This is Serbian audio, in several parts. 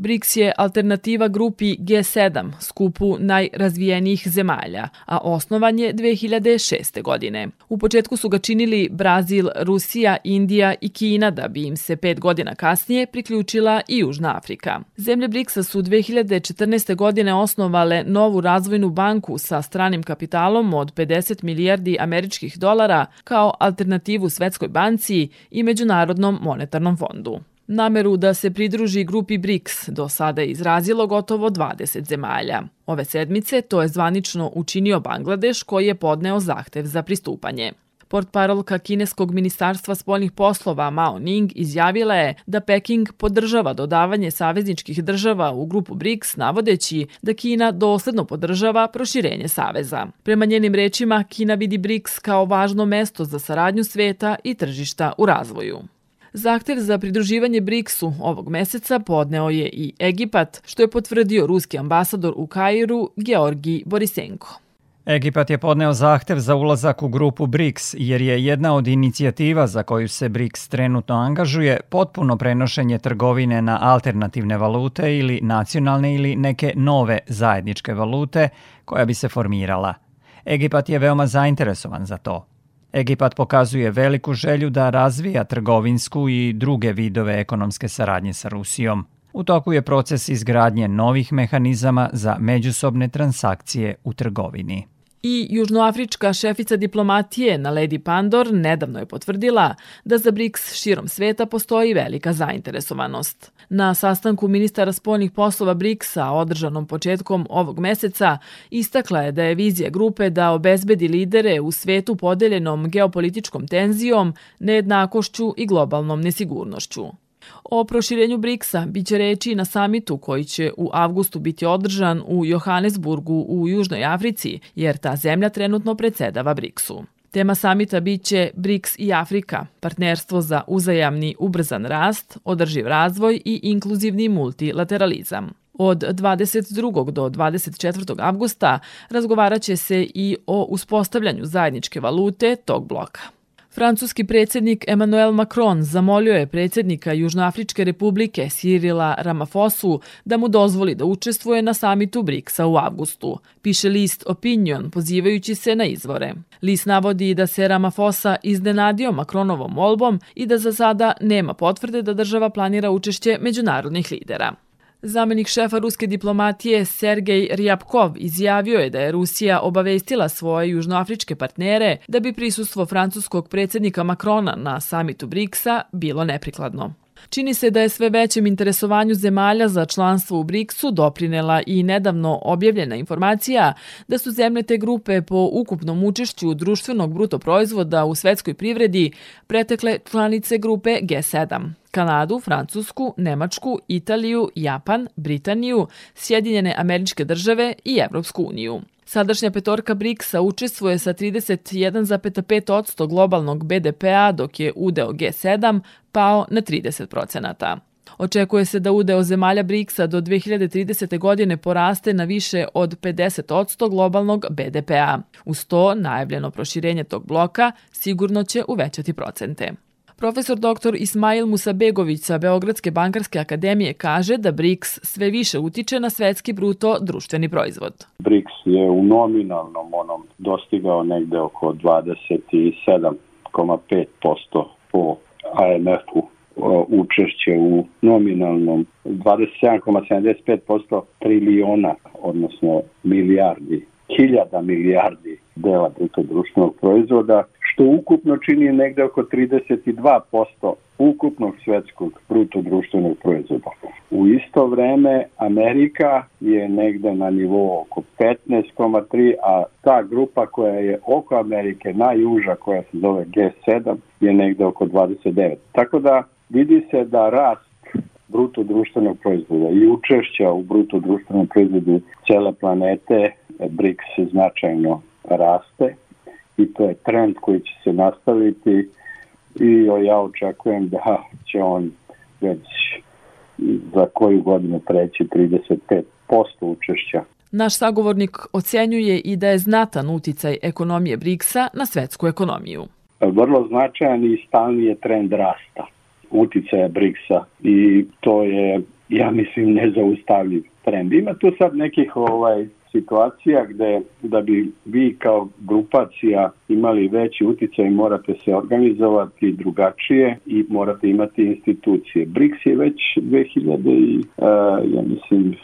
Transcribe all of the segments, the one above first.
BRICS je alternativa grupi G7, skupu najrazvijenijih zemalja, a osnovan je 2006. godine. U početku su ga činili Brazil, Rusija, Indija i Kina da bi im se pet godina kasnije priključila i Južna Afrika. Zemlje BRICS-a su 2014. godine osnovale novu razvojnu banku sa stranim kapitalom od 50 milijardi američkih dolara kao alternativu Svetskoj banci i Međunarodnom monetarnom fondu. Nameru da se pridruži grupi BRICS do sada je izrazilo gotovo 20 zemalja. Ove sedmice to je zvanično učinio Bangladeš koji je podneo zahtev za pristupanje. Portparolka kineskog ministarstva spoljnih poslova Mao Ning izjavila je da Peking podržava dodavanje savezničkih država u grupu BRICS navodeći da Kina dosledno podržava proširenje saveza. Prema njenim rečima, Kina vidi BRICS kao važno mesto za saradnju sveta i tržišta u razvoju. Zahtev za pridruživanje BRICS-u ovog meseca podneo je i Egipat, što je potvrdio ruski ambasador u Kairu Georgi Borisenko. Egipat je podneo zahtev za ulazak u grupu BRICS jer je jedna od inicijativa za koju se BRICS trenutno angažuje potpuno prenošenje trgovine na alternativne valute ili nacionalne ili neke nove zajedničke valute koja bi se formirala. Egipat je veoma zainteresovan za to. Egipat pokazuje veliku želju da razvija trgovinsku i druge vidove ekonomske saradnje sa Rusijom. U toku je proces izgradnje novih mehanizama za međusobne transakcije u trgovini. I južnoafrička šefica diplomatije na Lady Pandor nedavno je potvrdila da za BRICS širom sveta postoji velika zainteresovanost. Na sastanku ministara spoljnih poslova BRICS-a održanom početkom ovog meseca istakla je da je vizija grupe da obezbedi lidere u svetu podeljenom geopolitičkom tenzijom, nejednakošću i globalnom nesigurnošću. O proširenju BRICS-a biće reči na samitu koji će u avgustu biti održan u Johannesburgu u Južnoj Africi, jer ta zemlja trenutno predsedava BRICS-u. Tema samita biće BRICS i Afrika, partnerstvo za uzajamni ubrzan rast, održiv razvoj i inkluzivni multilateralizam. Od 22. do 24. avgusta razgovarat će se i o uspostavljanju zajedničke valute tog bloka. Francuski predsednik Emmanuel Macron zamolio je predsednika Južnoafričke republike Cyrila Ramafosu da mu dozvoli da učestvuje na samitu BRICS-a u avgustu, piše list Opinion pozivajući se na izvore. List navodi da se Ramafosa iznenadio Macronovom molbom i da za sada nema potvrde da država planira učešće međunarodnih lidera. Zamenik šefa ruske diplomatije Sergej Rjapkov izjavio je da je Rusija obavestila svoje južnoafričke partnere da bi prisustvo francuskog predsednika Makrona na samitu BRICS-a bilo neprikladno. Čini se da je sve većem interesovanju zemalja za članstvo u BRICS-u doprinela i nedavno objavljena informacija da su zemlje te grupe po ukupnom učešću društvenog bruto proizvoda u svetskoj privredi pretekle članice grupe G7. Kanadu, Francusku, Nemačku, Italiju, Japan, Britaniju, Sjedinjene američke države i Evropsku uniju. Sadašnja petorka BRICS-a učestvuje sa 31,5% globalnog BDP-a, dok je udeo G7 pao na 30%. Očekuje se da udeo zemalja BRICS-a do 2030. godine poraste na više od 50% globalnog BDP-a. Uz to, najavljeno proširenje tog bloka sigurno će uvećati procente. Profesor dr. Ismail Musabegović sa Beogradske bankarske akademije kaže da BRICS sve više utiče na svetski bruto društveni proizvod. BRICS je u nominalnom onom dostigao negde oko 27,5% po AMF-u učešće u nominalnom 27,75% triliona, odnosno milijardi, hiljada milijardi dela bruto društvenog proizvoda, što ukupno čini negde oko 32% ukupnog svetskog bruto društvenog proizvoda. U isto vreme Amerika je negde na nivou oko 15,3, a ta grupa koja je oko Amerike, najuža koja se zove G7, je negde oko 29. Tako da vidi se da rast bruto društvenog proizvoda i učešća u bruto društvenom proizvodu cele planete BRICS značajno raste trend koji će se nastaviti i ja očekujem da će on već za koju godinu preći 35% učešća. Naš sagovornik ocenjuje i da je znatan uticaj ekonomije BRICS-a na svetsku ekonomiju. Vrlo značajan i stalni je trend rasta uticaja BRICS-a i to je ja mislim, nezaustavljiv trend. Ima tu sad nekih ovaj situacija gde da bi vi kao grupacija imali veći uticaj morate se organizovati drugačije i morate imati institucije. BRICS je već 2000 i, uh, ja mislim,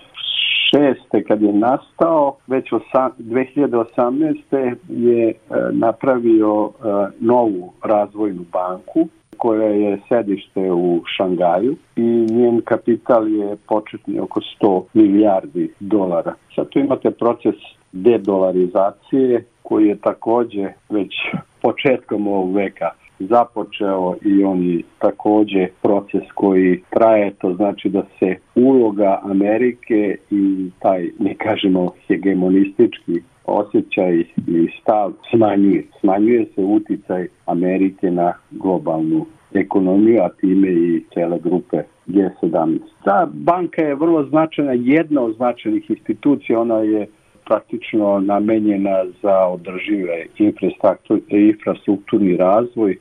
šeste kad je nastao, već 2018. je e, napravio e, novu razvojnu banku koja je sedište u Šangaju i njen kapital je početni oko 100 milijardi dolara. Sad tu imate proces dedolarizacije koji je takođe već početkom ovog veka započeo i oni takođe proces koji traje, to znači da se uloga Amerike i taj, ne kažemo, hegemonistički osjećaj i stav smanjuje. Smanjuje se uticaj Amerike na globalnu ekonomiju, a time i cele grupe G17. Ta banka je vrlo značajna, jedna od značajnih institucija, ona je praktično namenjena za održive infrastrukturni razvoj,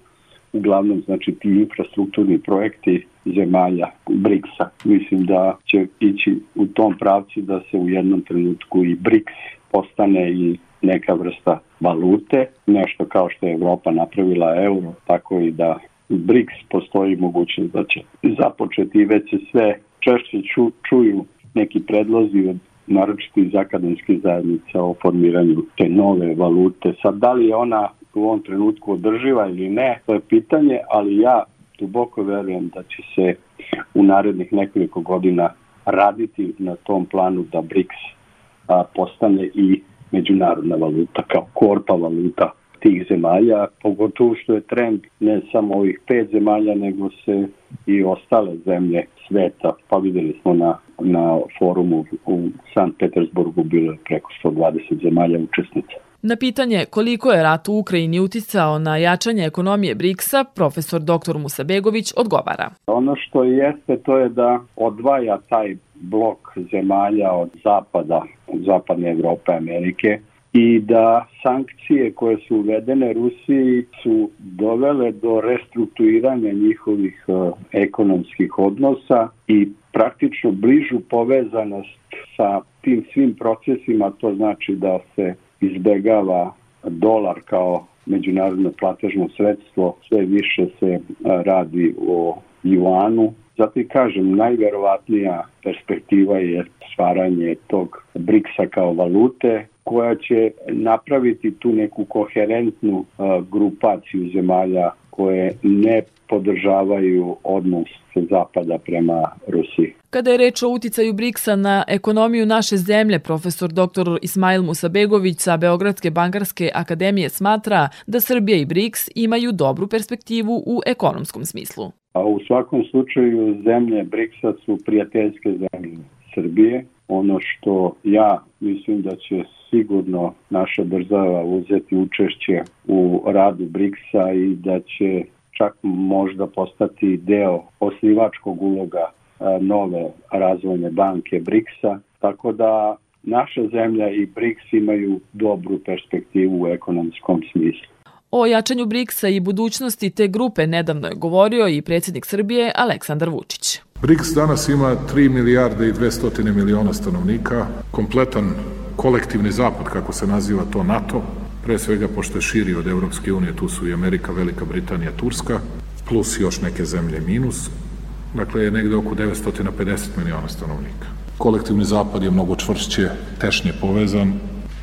uglavnom znači ti infrastrukturni projekti zemalja BRICS-a. Mislim da će ići u tom pravcu da se u jednom trenutku i BRICS postane i neka vrsta valute, nešto kao što je Evropa napravila euro, tako i da BRICS postoji mogućnost da će započeti već se sve češće ču, čuju neki predlozi od naročito iz akademskih zajednica o formiranju te nove valute. Sad, da li je ona u ovom trenutku održiva ili ne, to je pitanje, ali ja duboko verujem da će se u narednih nekoliko godina raditi na tom planu da BRICS a, postane i međunarodna valuta kao korpa valuta tih zemalja, pogotovo što je trend ne samo ovih pet zemalja, nego se i ostale zemlje sveta, pa videli smo na, na forumu u Sankt Petersburgu bilo je preko 120 zemalja učesnica. Na pitanje koliko je rat u Ukrajini uticao na jačanje ekonomije BRICS-a, profesor dr. Musa Begović odgovara. Ono što jeste to je da odvaja taj blok zemalja od zapada, od zapadne Evrope, Amerike, i da sankcije koje su uvedene Rusiji su dovele do restrukturiranja njihovih uh, ekonomskih odnosa i praktično bližu povezanost sa tim svim procesima, to znači da se izbegava dolar kao međunarodno platežno sredstvo, sve više se radi o juanu. Zato i kažem, najverovatnija perspektiva je stvaranje tog BRICS-a kao valute, koja će napraviti tu neku koherentnu grupaciju zemalja koje ne podržavaju odnos zapada prema Rusiji. Kada je reč o uticaju BRICS-a na ekonomiju naše zemlje, profesor dr. Ismail Musabegović sa Beogradske bankarske akademije smatra da Srbija i BRICS imaju dobru perspektivu u ekonomskom smislu. A u svakom slučaju zemlje BRICS-a su prijateljske zemlje Srbije. Ono što ja mislim da će sigurno naša država uzeti učešće u radu BRICS-a i da će čak možda postati deo osnivačkog uloga nove razvojne banke BRICS-a, tako da naša zemlja i BRICS imaju dobru perspektivu u ekonomskom smislu. O jačanju BRICS-a i budućnosti te grupe nedavno je govorio i predsjednik Srbije Aleksandar Vučić. BRICS danas ima 3 milijarde i 200 miliona stanovnika, kompletan kolektivni zapad, kako se naziva to NATO, pre svega pošto je širi od Evropske unije, tu su i Amerika, Velika Britanija, Turska, plus još neke zemlje minus, dakle je negde oko 950 miliona stanovnika. Kolektivni zapad je mnogo čvršće, tešnje povezan,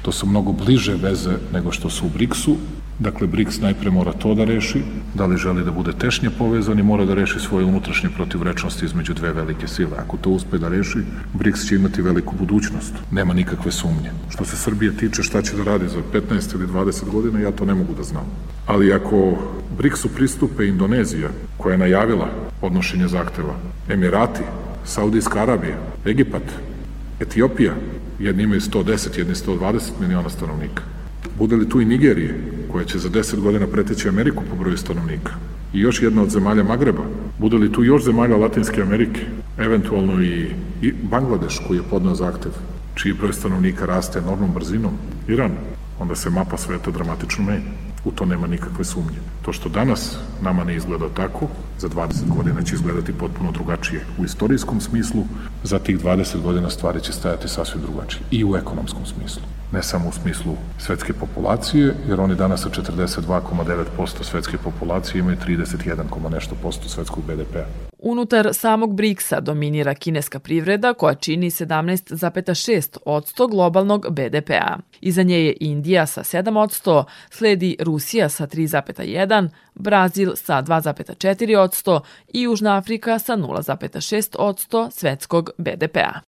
to su mnogo bliže veze nego što su u BRICS-u, Dakle, BRICS najpre mora to da reši, da li želi da bude tešnje povezan i mora da reši svoje unutrašnje protivrečnosti između dve velike sile. Ako to uspe da reši, BRICS će imati veliku budućnost. Nema nikakve sumnje. Što se Srbije tiče šta će da radi za 15 ili 20 godina, ja to ne mogu da znam. Ali ako BRICS-u pristupe Indonezija, koja je najavila podnošenje zahteva, Emirati, Saudijska Arabija, Egipat, Etiopija, jedni imaju 110, jedni 120 miliona stanovnika. Bude li tu i Nigerije, koja će za 10 godina preteći Ameriku po broju stanovnika, i još jedna od zemalja Magreba, bude li tu još zemalja Latinske Amerike, eventualno i, i Bangladeš koji je podnao zahtev, čiji broj stanovnika raste enormnom brzinom, Iran, onda se mapa sveta dramatično menja. U to nema nikakve sumnje. To što danas nama ne izgleda tako, za 20 godina će izgledati potpuno drugačije. U istorijskom smislu, za tih 20 godina stvari će stajati sasvim drugačije. I u ekonomskom smislu ne samo u smislu svetske populacije, jer oni danas sa 42,9% svetske populacije imaju 31, nešto posto svetskog BDP-a. Unutar samog BRICS-a dominira kineska privreda koja čini 17,6 odsto globalnog BDP-a. Iza nje je Indija sa 7 odsto, sledi Rusija sa 3,1, Brazil sa 2,4 odsto i Južna Afrika sa 0,6 odsto svetskog BDP-a.